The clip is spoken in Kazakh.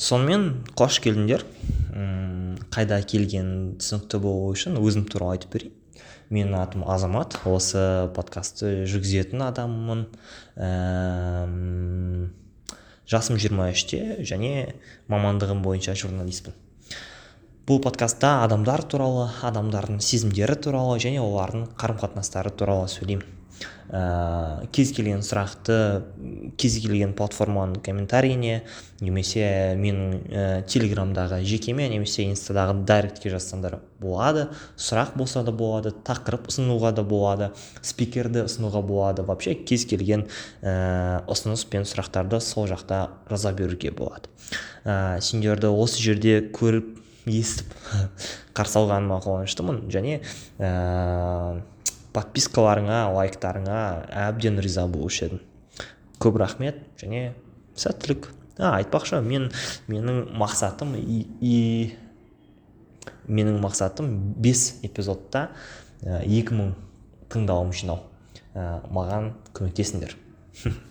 сонымен қош келдіңдер. Қайда келгенін түсінікті болу үшін өзім туралы айтып берейін. Менің атым азамат осы подкастты жүргізетін адаммын. Ііі жасым жиырма үште және мамандығым бойынша журналистпін. Бұл подкастта адамдар туралы адамдардың сезімдері туралы және олардың қарым қатынастары туралы сөйлеймін. Ә, кез келген сұрақты кез келген платформаның комментарийіне немесе менің ә, телеграмдағы жекеме немесе инстадағы дайректке жазсаңдар болады. Сұрақ болса да болады тақырып ұсынуға да болады спикерді ұсынуға болады. Вообще кез келген ә, ұсыныс пен сұрақтарды сол жақта жаза беруге болады. Ә, сендерді осы жерде көріп естіп қарсы алғаныма қуаныштымын және подпискаларыңа лайктарыңа әбден риза болушы едім. Көп рахмет және сәттілік. А айтпақшы мен менің мақсатым и, и менің мақсатым бес эпизодта екі мың тыңдалым жинау. Маған көмектесіңдер.